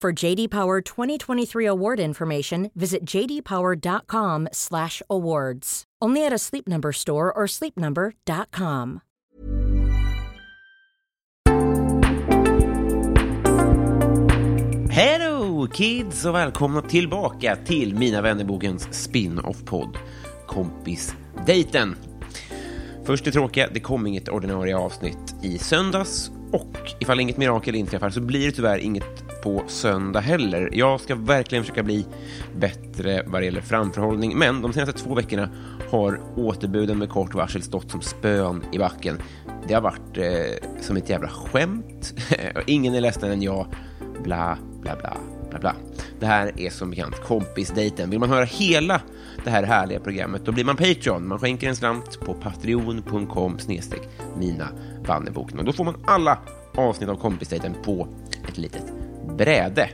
For JD Power 2023 award information, visit jdpower.com/awards. Only at a Sleep Number store or sleepnumber.com. Hello kids och välkomna tillbaka till Mina vännerbokens spin-off-podd Kompisdejten. Först det tråkiga, det kom inget ordinarie avsnitt i söndags och ifall inget mirakel inträffar så blir det tyvärr inget på söndag heller. Jag ska verkligen försöka bli bättre vad det gäller framförhållning, men de senaste två veckorna har återbuden med kort varsel stått som spön i backen. Det har varit eh, som ett jävla skämt. Ingen är ledsen än jag. Bla, bla, bla, bla, bla. Det här är som bekant kompisdejten. Vill man höra hela det här härliga programmet, då blir man Patreon. Man skänker en slant på patreon.com snedstreck mina Vanneboken. Och då får man alla avsnitt av kompisdejten på ett litet bräde.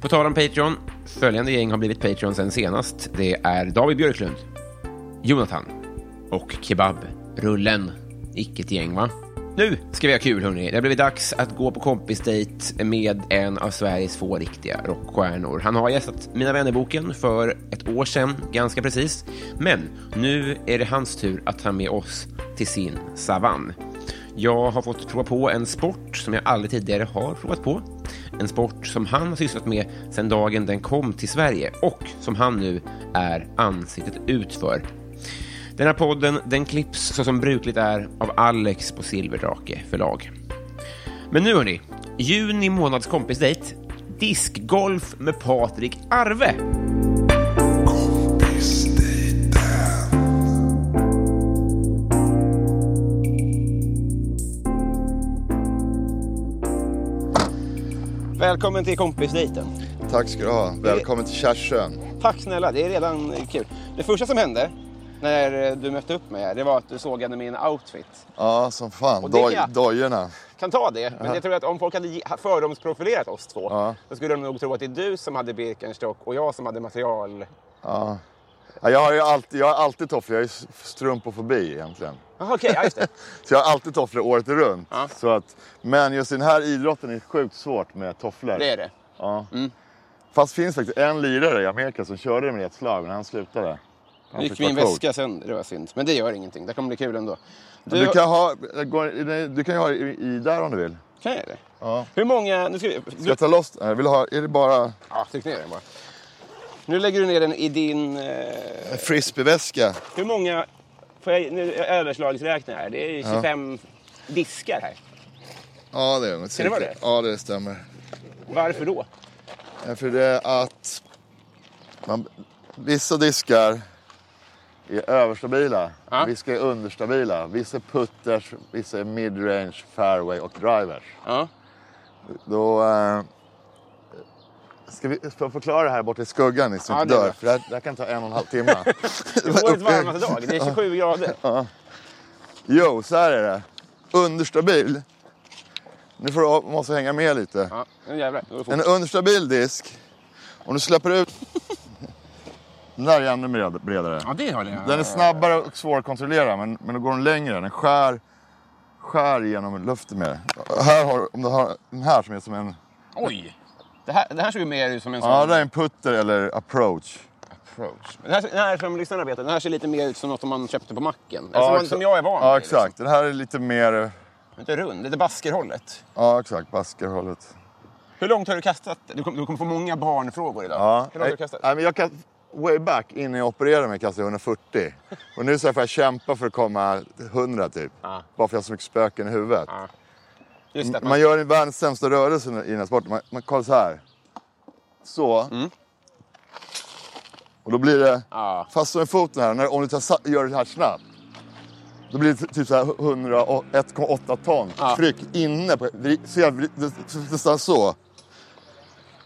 På tal om Patreon, följande gäng har blivit Patreon sen senast. Det är David Björklund, Jonathan och Kebabrullen. Icke ett gäng, va? Nu ska vi ha kul, hörni. Det har blivit dags att gå på kompisdejt med en av Sveriges få riktiga rockstjärnor. Han har gästat Mina vännerboken för ett år sedan, ganska precis. Men nu är det hans tur att ta med oss till sin savann. Jag har fått prova på en sport som jag aldrig tidigare har provat på. En sport som han har sysslat med sedan dagen den kom till Sverige och som han nu är ansiktet ut för. Den här podden den klipps så som brukligt är av Alex på Silverdrake förlag. Men nu hörni, juni månads kompisdejt. Diskgolf med Patrik Arve. Välkommen till kompisdejten. Tack ska du ha. Välkommen till Kärsön. Tack snälla, det är redan kul. Det första som hände när du mötte upp mig här, det var att du sågade min outfit. Ja, som fan. Och Doj, dojorna. Kan ta det, men jag tror att om folk hade fördomsprofilerat oss två, Ja. då skulle de nog tro att det är du som hade Birkenstock och jag som hade material. Ja. Ja, jag har ju alltid, jag har alltid tofflor. Jag är ju strumpofobi egentligen. Jaha, Okej, ja, just det. Så jag har alltid tofflor året runt. Ja. Så att, men just den här idrotten är sjukt svårt med tofflor. Det är det. Ja. Fast det finns faktiskt en lirare i Amerika som körde med ett slag, men han slutade. Han Nu gick min coolt. väska sönder, det var synd. Men det gör ingenting, det kommer bli kul ändå. Du, Du kan, ha, du kan ju ha i, i där om du vill. kan jag det? Ja. Hur många... Nu ska vi... Ska jag ta loss den? Vill ha, är det bara Ja, tryck ner den bara. Nu lägger du ner den i din... Eh... frisbeeväska? Hur många... Får jag nu överslagsräkna här? Det är 25 diskar här. Ja, det är det. det vara det? Ja, det stämmer. Varför då? Ja, För det är att man, vissa diskar är överstabila, Ja. vissa är understabila. Vissa är putters, vissa är midrange, fairway och drivers. Ja. Då, eh, ska vi ska förklara det här borta i skuggan ni som Ja, inte dör? För det här, det här kan ta en och en halv timme. Det är årets varmaste dag, det är 27 grader. Jo, så här är det. Understabil. Nu får du, måste hänga med lite. Ja, nu jävlar. En understabil disk, om du släpper ut... Den där är ännu bred- bredare. Ja, det har jag. Den är snabbare och svårare att kontrollera, men, men då går den längre. Den skär, skär genom luften med Här har, om du har den här som är som en... Oj! Det här, det här ser ju mer ut som en sån Ja, det är en putter eller approach. approach. Den här, den här som lyssnarna vet, den här ser lite mer ut som något man köpte på macken. Eller som, man, som jag är van Ja, vid, exakt. Den här är lite mer... Liksom. Inte rund, lite baskerhållet. Ja, exakt. Baskerhållet. Hur långt har du kastat? Du kommer, du kommer få många barnfrågor idag. Ja. Hur långt har du kastat? Nej, men jag kan, way back innan jag opererade mig kastade jag 140. Och nu så får jag kämpa för att komma till 100 typ. Ja. Bara för att jag har så mycket spöken i huvudet. Just det, Man, man, gör världens sämsta rörelse i den här sporten. Man, man kollar så här. Så. Mm. Och då blir det, Ja. fast med foten här, när, om du tar, gör det här snabbt. Då blir det typ så här 100 och 1,8 ton Ja. tryck inne på, ser jag, nästan så.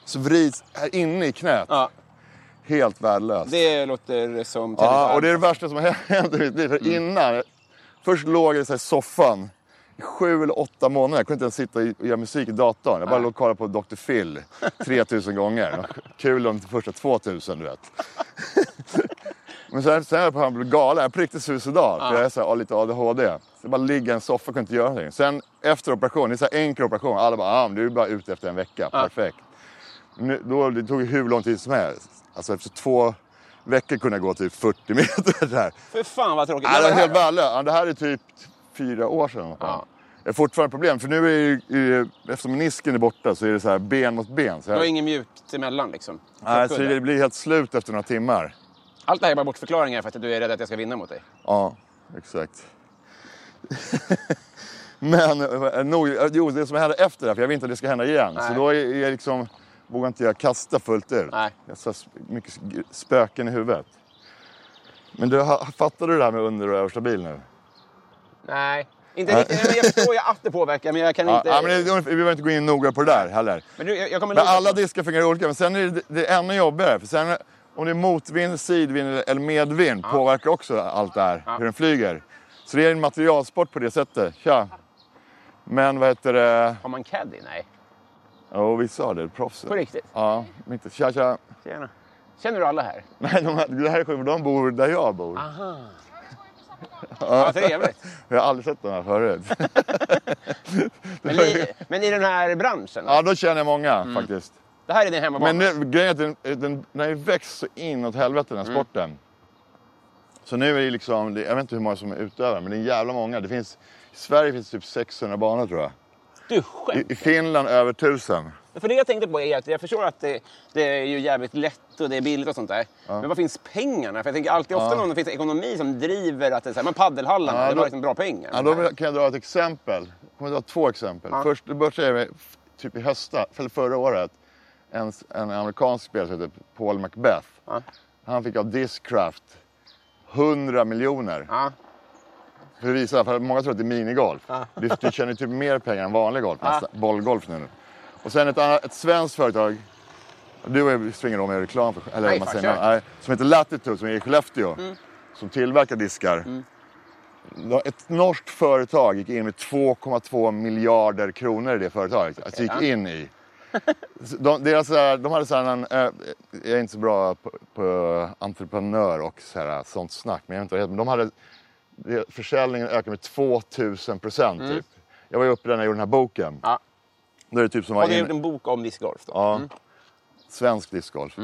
Så vrids här inne i knät. ja, Helt värdelöst. det låter som Ja, och det är det värsta som har hänt i mitt liv. Mm. För innan, först låg jag i soffan i sju eller åtta månader. Jag kunde inte ens sitta och göra musik i datorn. Jag bara låg och kollade på Dr. Phil 3000 gånger. Kul de första 2000, du vet. Men sen, sen är jag på att galen. Jag på riktigt suicidal. För jag är så här, lite ADHD. Så jag bara ligger i en soffa och kunde inte göra någonting. Sen efter operationen, det är så här enkel operation. Alla bara, ah, du är bara ute efter en vecka. Perfekt. Nu, då, det tog hur lång tid som helst. Alltså efter två veckor kunde jag gå typ 40 meter där. För fan vad tråkigt. Ja, det var helt här- värdelöst. Ja, det här är typ fyra år sedan. Ja. Det är fortfarande problem. För nu är det, ju- eftersom menisken är borta så är det så här ben mot ben. Så Du har jag, inget mjukt emellan liksom? nej, så det blir helt slut efter några timmar. Allt det här är bara bortförklaringar för att du är rädd att jag ska vinna mot dig. Ja, exakt. Men eh, nog, jo, det som hände efter det, här, för jag vill inte att det ska hända igen. Nej. Så då är jag liksom, vågar inte jag kasta fullt ut. Nej. Jag har så mycket sp- spöken i huvudet. Men du, fattar du det här med under och överstabil nu? Nej. Inte riktigt. Jag förstår ju att det påverkar, men jag kan Ja, inte... ja, men det, vi behöver inte gå in noga på det där heller. Men du, jag, jag Men alla diskar fungerar olika, men sen är det, det är ännu jobbigare. För sen om det är motvind, sidvind eller medvind påverkar också allt det här, hur den flyger. Så det är en materialsport på det sättet. Tja! Men vad heter det? Har man caddy? Nej. Jo, vissa har det, proffsen. På riktigt? Ja, men inte. Tja, tja. Tjena. Känner du alla här? Nej, de, här- det här är sjukt, de bor där jag bor. Aha. Ja, trevligt. Jag har aldrig sett dem här förut. Men i, men i den här branschen? ja, då känner jag många Mm. faktiskt. Det här är din hemmabana? Men nu, grejen är att den, den, den har ju växt så inåt helvete den här Mm. sporten. Så nu är det liksom, jag vet inte hur många som är utövare, men det är jävla många. Det finns, I Sverige finns det typ 600 banor tror jag. Du I, skämt? I Finland över 1000. För det jag tänkte på är att jag förstår att det, det är ju jävligt lätt och det är billigt och sånt där. Men var finns pengarna? För jag tänker alltid ofta när det finns ekonomi som driver att det är så här, men paddelhallarna, Ja, det var liksom bra pengar. Ja, då kan jag dra ett exempel. Jag kommer dra två exempel. Ja. Först, det började med, typ i höstas, eller förra året, en, en amerikansk spelare som heter Paul Macbeth. Ja. Han fick av Discraft 100 miljoner. För att visa, för många tror att det är minigolf. Du, du tjänar typ mer pengar än vanlig golf, nästan. bollgolf nu. Och sen ett, annat, ett svenskt företag, du har ju svingat om med reklam för, eller Nej, man säger, nej, som heter Latitude, som är i Skellefteå. Som tillverkar diskar. Då- Ett norskt företag gick in med 2,2 miljarder kronor i det företaget. Alltså gick ja. in i. De, deras, så här- de hade så här en, eh, jag är inte så bra på, på entreprenör och så här, sånt snack, men jag vet inte. Men de hade, försäljningen ökade med 2000 procent typ. Jag var ju uppe där när jag gjorde den här boken. Mm. Ja. Då är det typ som Har du in, gjort en bok om discgolf då? ja, svensk discgolf.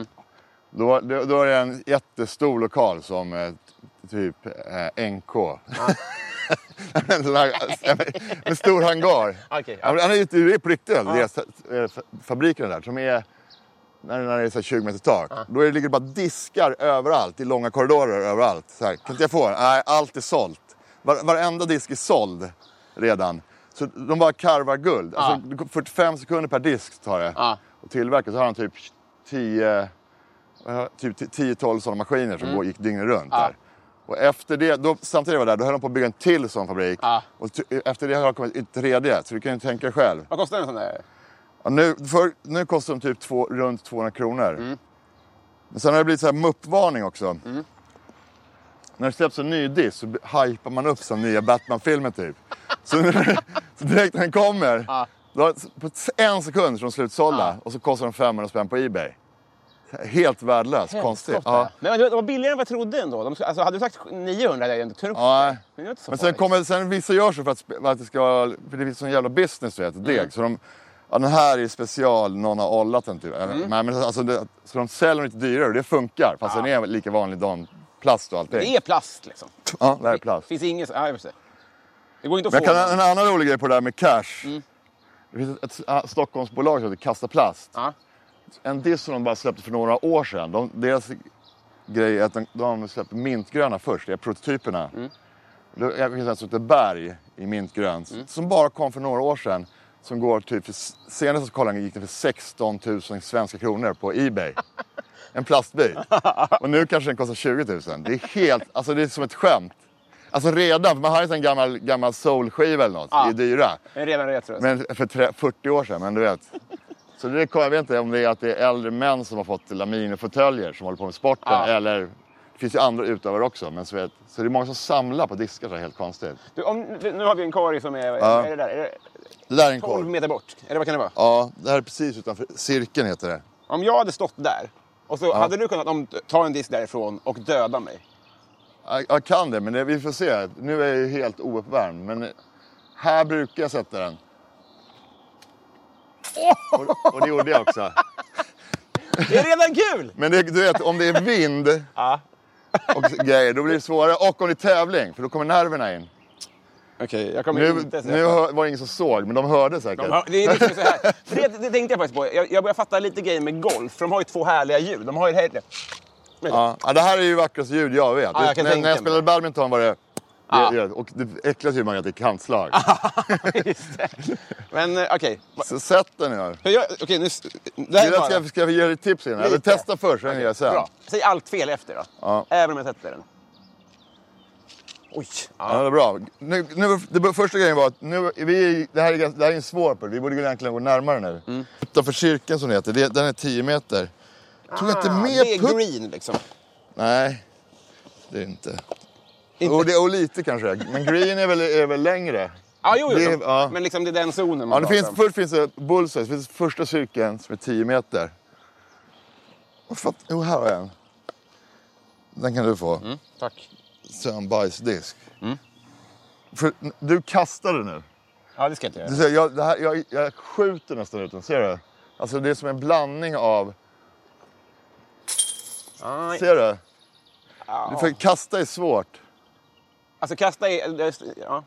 Då, då, då är det en jättestor lokal som eh, typ eh, NK. här, en, stor hangar. Okej, Ja. Han är är på riktigt. Är eh, fabriken där som är när, när det är så här 20 meter tak. Då är det, ligger det bara diskar överallt i långa korridorer överallt. Så här, kan inte jag få? Nej, allt är sålt. Var, varenda disk är såld redan. Så de bara karvar guld. Alltså, 45 sekunder per disk tar det. Ja. Och tillverkar så har han typ 10 eh, typ 10-12 sådana maskiner som går, gick dygnet runt där. Och efter det, då, samtidigt var där, då höll de på att bygga en till sån fabrik. Ja. Och efter det har det kommit en tredje, så du kan ju tänka dig själv. Vad kostar en sån där? Ja, nu, för, nu kostar de typ två, runt 200 kronor. Men sen har det blivit så här muppvarning också. När det släpps en ny disk så hypar man upp som nya Batman-filmer typ. Så, så direkt när den kommer, då, på en sekund så är de slutsålda och så kostar de 500 spänn på Ebay. Helt värdelöst, konstigt. Ja. Men det var billigare än vad jag trodde ändå. De, alltså, hade du sagt 900 hade jag inte trott Ja. Men, Men sen kommer, sen vissa gör så för att, för att det ska, för det finns sån jävla business du vet, Mm. deg. Så de, ja den här är special, någon har ollat den typ. Mm. Nej, men alltså det, så de säljer den lite dyrare och det funkar. Fast den är lika vanlig damplast och allting. Det är plast liksom. Ja, det här är plast. finns inget... Ja, jag förstår. Det går inte att Men få. kan, en annan rolig grej på det där med cash. Mm. Det finns ett, ett Stockholmsbolag som heter Kasta Plast. Ja. En disk som de bara släppte för några år sedan. De, deras grej är att de, de släppte mintgröna först, det är prototyperna. Mm. Det finns en som heter Berg i mintgrönt Mm. som bara kom för några år sedan. Som går typ, för, senast jag kollade gick den för 16 000 svenska kronor på Ebay. En plastbit. Och nu kanske den kostar 20 000. Det är helt, alltså det är som ett skämt. Alltså redan, för man har ju en gammal, gammal soulskiva eller något, Ja. det är dyra. En redan retro. Men för tre- 40 år sedan, men du vet. Så det, jag vet inte om det är att det är äldre män som har fått laminofåtöljer som håller på med sporten. Ja. Eller, det finns ju andra utövare också. Men så, vet, så det är många som samlar på diskar så helt konstigt. Du, om, nu har vi en korg som är, Ja. är det där? Är det Det där är en 12 korv. meter bort? Eller vad kan det vara? Ja, det här är precis utanför cirkeln heter det. Om jag hade stått där och så hade du kunnat om, ta en disk därifrån och döda mig. Jag, jag kan det, men det, vi får se. Nu är jag ju helt ouppvärmd. Men här brukar jag sätta den. Och, och det gjorde jag också. Det är redan kul! Men det, du vet, om det är vind Ja. och grejer, då blir det svårare. Och om det är tävling, för då kommer nerverna in. Okej, jag kommer Nu, inte säga nu hör- var det ingen som såg, men de hörde säkert. De har- Det är liksom så här. För det, det tänkte jag faktiskt på. Jag, jag börjar fatta lite grejer med golf. För de har ju två härliga ljud. De har ju det här... Ja. ja, det här är ju vackraste ljud jag vet. Ja, jag när, när jag spelade badminton var det... Det, det och det äckligaste ljudet man vet är kantslag. Det. Men eh, okej. Så sätt den nu. Okej, nu... Det Det här är bara... ska, jag- ska jag ge dig tips innan? Eller testa först, sen gör jag sen. Bra. Säg allt fel efter då. Ja. Även om jag sätter den. Oj. Ja, det är bra. Nu, nu, det, första grejen var att nu, vi, det, här är, det här är en svår punkt. Vi borde egentligen gå närmare nu. Mm. Utanför cirkeln som det heter, det, den är 10 meter. Jag inte Ah, mer det är putt. green liksom. Nej, det är det inte. Inte- Och, det, och lite kanske. Men green är väl, är väl längre. Ja, jo, jo. Det ja. Men liksom det är den zonen Ja, man det pratar finns, om. först finns det bullseye, det finns första cirkeln som är 10 meter. Jo, här har jag en. Den kan du få. Mm, tack. Så en bajsdisk. För, du kastade nu. Ja, det ska jag inte Du göra. ser, jag, det här, jag, jag skjuter nästan ut den, ser du? Alltså det är som en blandning av... Aj. Ser du? Ja. För kasta är svårt. Alltså kasta det- Ja.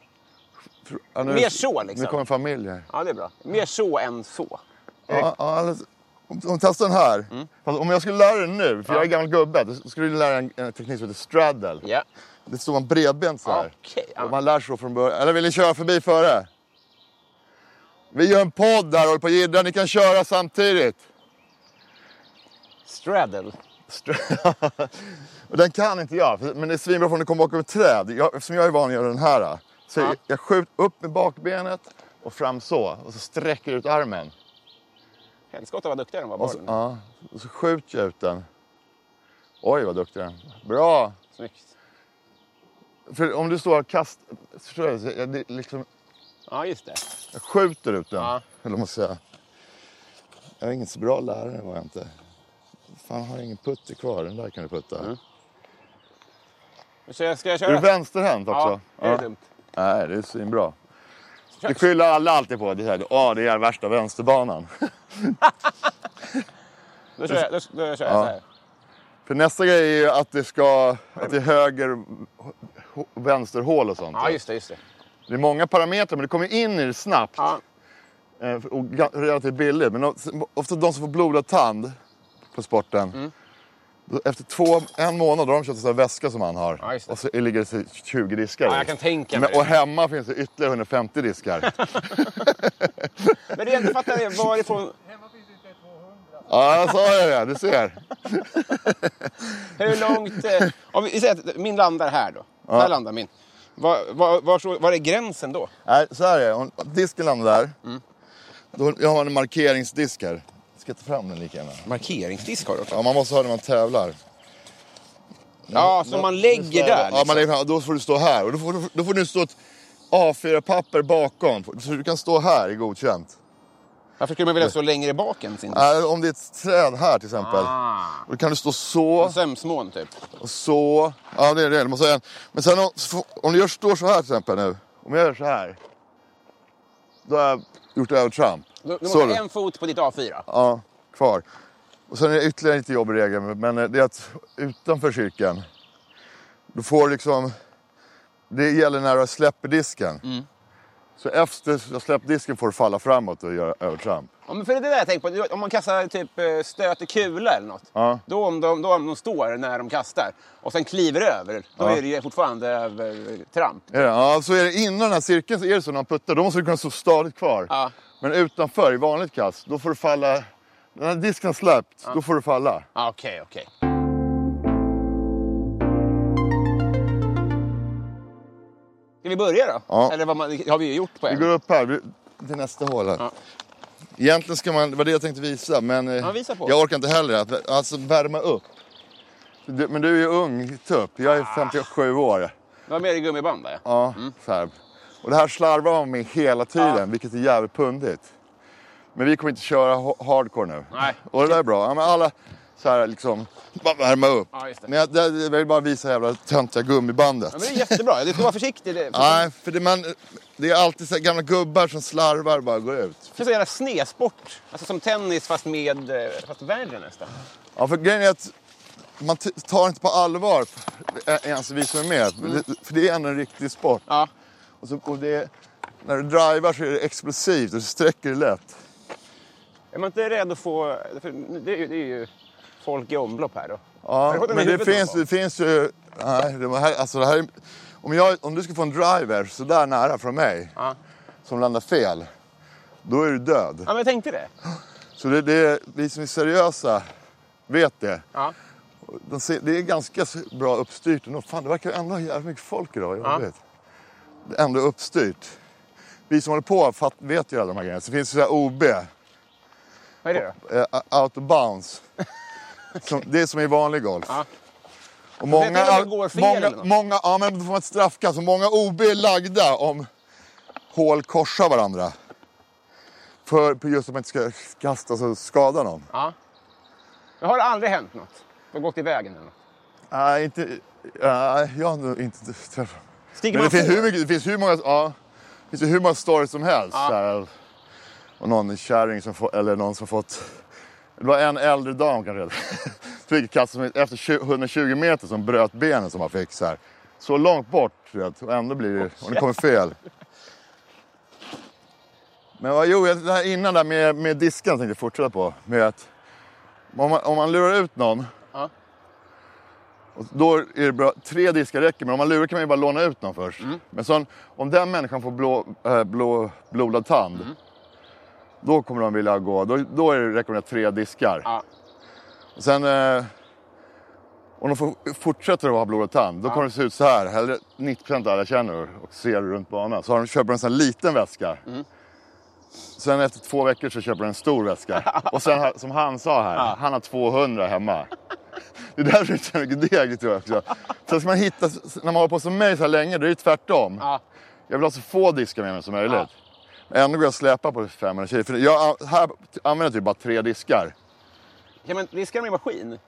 Ja, nu, Mer så, liksom. Nu kommer familj här. ja, det är bra. Mer så än så. Ja, ja, alltså, om, om testa den här. Mm. Fast om jag skulle lära dig nu, för jag är gammal gubbe, då skulle du lära dig en, en teknik som heter straddle. Ja. Det står man bredbent så här. Okej, ja. Och man lär sig från början. Eller vill ni köra förbi före? Vi gör en podd här och håller på att jiddra. Ni kan köra samtidigt. Straddle. och den kan inte jag, för- men det är svinbra om det kommer bakom ett träd. Jag, eftersom jag är van att göra den här. Så Ja. jag skjuter upp med bakbenet och fram så. Och så sträcker ut armen. Helskotta vad duktig den var, Och så, ja, och så skjuter jag ut den. Oj, vad duktig den. Bra! Snyggt. För om du står och kastar... Förstår du? Jag, liksom, Ja, just det. jag skjuter ut den. Ja. Eller ska säga. Jag är ingen så bra lärare var jag inte. Fan, har jag ingen putter kvar? Den där kan du putta. Mm. Så jag- Ska jag Är köra? du vänsterhänt också? Ja, det är dumt. Nej, det är svinbra. Det skyller alla alltid på. Det är, Åh, det är värsta vänsterbanan. Då kör jag, då, då kör jag så här. För nästa grej är ju att det ska... Att det är höger, vänsterhål och sånt. Ja, just det. Just det. Det är många parametrar, men det kommer in i det snabbt. Ja. Eh, Och relativt billigt. Men ofta de som får blodad tand på sporten. Mm. Efter två, en månad då har de köpt en sån här väska som han har. Ja, det. och så ligger det så 20 diskar Ja, jag kan tänka mig Men, det. Och hemma finns det ytterligare 150 diskar. Men det jag inte fattar är varifrån... ja, jag sa det. Du ser. Hur långt... Eh, om vi vi säger att min landar här då. Här landar min. Var, var, var, så- var är gränsen då? Nej, så här är det. Om disken landar där. Mm. Då jag har en markeringsdisk här. Ska jag ta fram den lika gärna? Markeringsdisk har du också. Ja, man måste ha den när man tävlar. Ja, som man lägger där. Ja, Liksom. man lägger fram, då får du stå här. Och då får, då får du stå ett A4-papper bakom. Så du kan stå här i godkänt. Varför skulle man vilja stå längre bak än sin Äh, om det är ett träd här till exempel. Ah. Då kan du stå så Sömsmån typ. och så. Ja, det är det. du måste en. Men sen om, om du gör, står så här till exempel nu. Om jag gör så här. Då har jag gjort över Trump. Du, du måste ha du. en fot på ditt A4. Ja, kvar. Och sen är det ytterligare lite jobbig regel, men eh, det är att utanför cirkeln, då får du liksom... Det gäller när du släpper disken. Så efter jag släppt disken får du falla framåt och göra övertramp. Ja, men för det är det där jag tänker på. Om man kastar typ eh, stöter kula eller något. Ja. Då, om de, då om de står när de kastar och sen kliver över, då Ja. är det ju fortfarande övertramp. Det? Ja, så är det innan den här cirkeln så är det så när man puttar, då måste du kunna stå stadigt kvar. Ja. Men utanför, i vanligt kast, då får du falla. När disken har släppt, då får du falla. Ja, Okej, okej. Ska vi börja då? Ja. Eller vad man, har vi gjort på Vi en. går upp här, vi- till nästa hål här. Ja. Egentligen ska man, det var det jag tänkte visa, men eh, Ja, visa jag orkar inte heller. Att, alltså värma upp. Du, men du är ju ung tupp, jag är 57 år. Det var mer i gummiband där. Ja, så här. Och det här slarvar man med hela tiden, vilket är jävligt pundigt. Men vi kommer inte köra ha- hardcore nu. Nej. Och det där är bra. Ja, men alla så här liksom, värma upp. Ja. Men jag, jag vill bara visa jävla töntiga gummibandet. Ja, men det är jättebra. Du ska vara försiktig. Det Nej, för det, man, det är alltid så här gamla gubbar som slarvar bara går ut. det är så jävla snedsport. Alltså som tennis fast med... eh, Fast värre nästan. Ja, för grejen är att man tar inte på allvar ens vi som är med. För det- För det är ändå en riktig sport. Ja. Och så, och det, när du drivar så är det explosivt och du sträcker det lätt. Är man inte rädd att få... För det, är det är ju folk i omlopp här då. Ja, men det finns, det finns ju... Nej, det var här, alltså det här är, om, jag, om du ska få en driver så där nära från mig Ja. som landar fel, då är du död. Ja, men jag tänkte det. Så det, det, vi som är seriösa vet det. Ja. De ser, det är ganska bra uppstyrt ändå. Fan, det verkar ändå ha jävligt mycket folk idag. Jag Ja. vet. Det är ändå uppstyrt. Vi som håller på fatt, vet ju alla de här grejerna. Så finns det så här OB, Vad är det då? eh, out of bounds. Som, det är som i vanlig golf. Ja. Och många, många, många, ja men då får man ett straffkast. Så många OB är lagda om hål korsar varandra. För just att man inte ska kasta och skada någon. Ja. Men har det aldrig hänt något? Du har gått i vägen eller något? Nej, inte... Nej, jag har nog inte träffat... Stiger Men man det finns, hur mycket, det finns hur många, ja, det finns hur många stories som helst. Ja. Så här, och någon kärring som får, eller någon som fått... Det var en äldre dam kanske. Fick ett kast som, efter 20 120 meter som bröt benen som man fick så här. Så långt bort vet, och ändå blir det, och det kommer fel. Men vad, jo, det här innan där med, med disken tänkte jag fortsätta på. Med att om man, om man lurar ut någon Ja. och då är det bra, tre diskar räcker, men om man lurar kan man ju bara låna ut någon först. Mm. Men så, om den människan får blå, äh, blå, blodad tand, Mm. Då kommer de vilja gå. Då, då är det rekommenderat tre diskar. Ja. Och sen, eh, om de får, fortsätter att ha blodad tand, då kommer det se ut så här. Eller 90% av alla känner och ser runt banan. Så har de, köper en sån här liten väska. Mm. Sen efter två veckor så köper de en stor väska. Och sen har- som han sa här, han har 200 hemma. Det är därför det är så mycket deg tror jag också. Sen ska man hitta, när man håller på som mig så här länge, då är det tvärtom. Ja. Jag vill ha så få diskar med mig som möjligt. Men ändå går jag att släpa på 500 kilo. För jag här använder typ bara tre diskar. Kan man diska dem i maskin?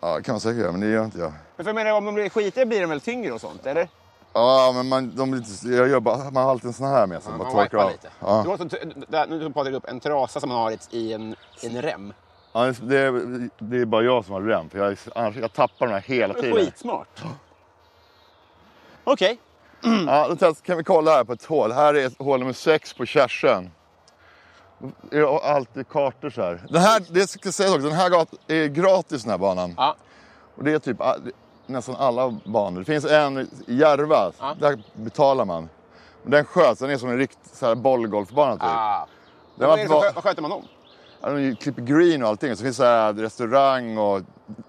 Ja, kan man säkert göra, men det gör inte jag. Men för jag menar, om de blir skitiga blir de väl tyngre och sånt, eller? Ja, men man, de, blir jag gör bara, man har alltid en sån här med sig. Ja, bara man torkar av. lite. Ja. Du där, nu tog Patrik upp en trasa som man har i, en, i en rem. Ja, det, är, det är bara jag som har rem, för jag, annars, jag tappar de här hela tiden. skitsmart. Okej. Ja, då kan vi kolla här på ett hål. Här är ett hål nummer sex på Kärsön. Det är alltid kartor så här. Den här, det ska sägas också, den här är gratis den här banan. Ja. Och det är typ nästan alla banor. Det finns en i Järva, Ja. där betalar man. Men den sköts, den är som en riktig så här bollgolfbana typ. Ah. Den Vad, är det som, vad sköter man om? Ja, de klipper green och allting. Så finns det restaurang och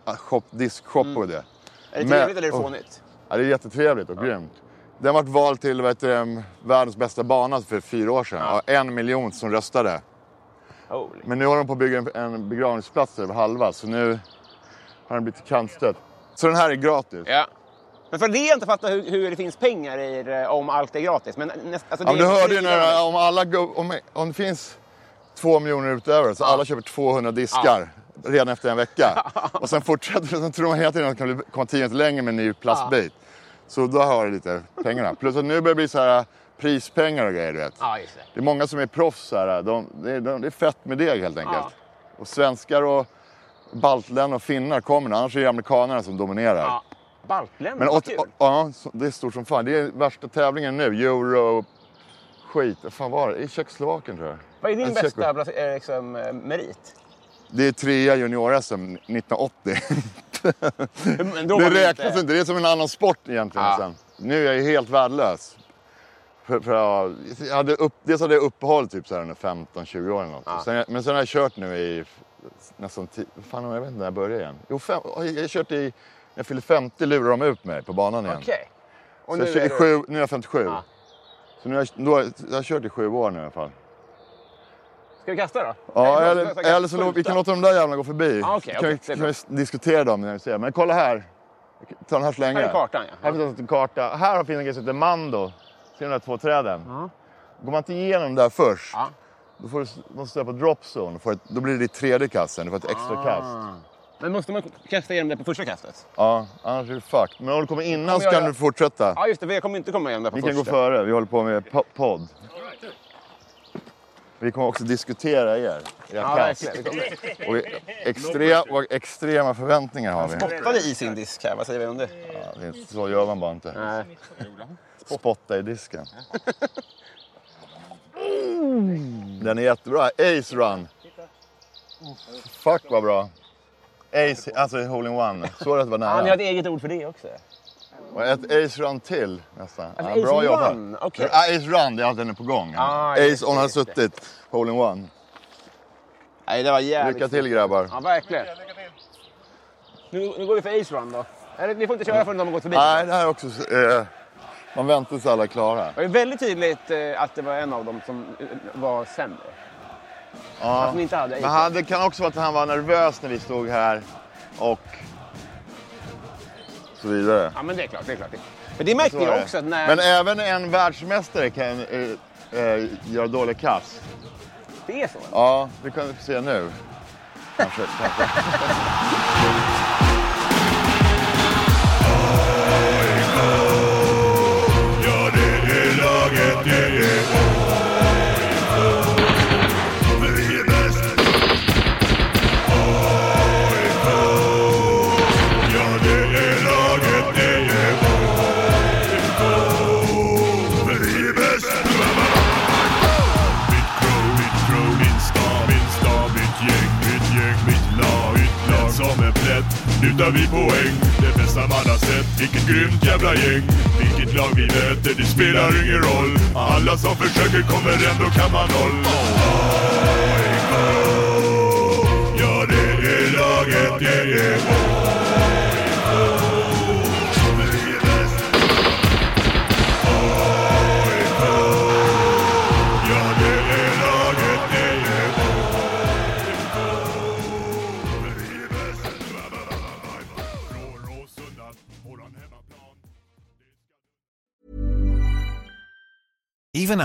ah, shop, diskshop och det. Är det Men- trevligt eller är det fånigt? Ja, det är jättetrevligt och grymt. Den varit vald till vet du, em, världens bästa bana för fyra år sedan. Ja. En miljon som röstade. Holy. Men nu håller de på att bygga en, begravningsplats över halva. Så nu har den blivit kantstött. Så den här är gratis. Ja. Men för det jag inte fattar hur, hur det finns pengar i det, om allt är gratis. Men, näst, alltså, Ja, men du är hörde ju när, om, alla, om, om det finns två miljoner utöver så alla köper 200 diskar redan efter en vecka. Och sen fortsätter det, sen tror man hela tiden att det kan komma 10 minuter längre med en ny plastbit. Så då har du lite pengarna. Plus att nu börjar det bli så här prispengar och grejer du vet. Ja, just det. Det är många som är proffs här. De, det, är, de, det är fett med deg helt enkelt. Ja. Och svenskar och baltländer och finnar kommer annars är det amerikanerna som dominerar. Ja. Baltländer, Men vad kul. ja, det är stort som fan. Det är värsta tävlingen nu. Euro skit. Fan var det? I Tjeckoslovakien tror jag. Vad är din En bästa eh, liksom, eh, merit? Det är trea junior-SM 1980. Då det räknas inte. Det är som en annan sport egentligen. Ja. Sen. Nu är jag helt värdelös. För, för jag, jag hade upp, dels hade jag uppehåll typ så här under 15-20 år eller något. Sen, men sen har jag kört nu i nästan 10... Fan, jag vet inte när jag började igen. Jo, fem, jag har kört i... När jag fyllde 50 lurade de ut mig på banan igen. Okej. Och Så nu jag är i du- sju, nu är jag 57. Ja. Så nu har jag, då, jag har kört i sju år nu i alla fall. Ska vi kasta då? Ja, jag- eller, jag- jag- eller så vi kan låta de där jävlarna gå förbi. Ja, okej, så kan, vi, kan vi diskutera dem när vi ser. Men kolla här. Ta den här så länge. Här är kartan, ja. Här finns en karta. Här finns en grej som heter Mando. Ser du de där två träden? Går man inte igenom där först, Ja. då får du, måste du på drop zone. Ett, då blir det ditt tredje kast sen. Du får ett extra kast. Ah. Men måste man kasta igenom det på första kastet? Ja, annars är det fucked. Men om du kommer innan Kommer så jag kan göra- du fortsätta. Ja, just det. Jag kommer inte komma igenom det på Vi kan första. gå före. Vi håller på med po- podd. Vi kommer också diskutera er. Era Ja, verkligen. Och vi- extre, och extrema förväntningar har vi. Spottade i sin disk här. Vad säger vi om det? Ja, det är så gör man bara inte. Nej. Spotta i disken. Den är jättebra. Ace run. Fuck vad bra. Ace, alltså hole-in-one. Såg du att det var Ja, ni har nära? ett eget ord för det också. Och ett ace run till nästan. Ja, bra ace jobbat. run. Ja, Ace run, det är att den är på gång. Ah, ace det, har just det. suttit. Hole-in-one. Nej, det var jävligt Lycka till grabbar. Ja, verkligen. Nu, nu går vi för Ace Run då. Eller, ni får inte köra förrän de har gått förbi. Nej, det här är också... Eh, man väntar tills alla är klara. Det ju väldigt tydligt eh, att det var en av dem som eh, var sämre. Ja. Att de inte hade Men ace. han, det kan också vara att han var nervös när vi stod här och så vidare. Ja, men det är klart. Det är klart. Men det märkte jag också att när... Men även en världsmästare kan eh, eh, göra dåliga kast. Det är så? Ja, det kan vi få se nu. Kanske, kanske. Ja, det är laget, det är plätt, vi poäng. Det bästa man har sett, vilket grymt jävla gäng. Vilket lag vi möter, det spelar ingen roll. Alla som försöker kommer ändå kamma noll. AIK, ja det är laget, det är AIK.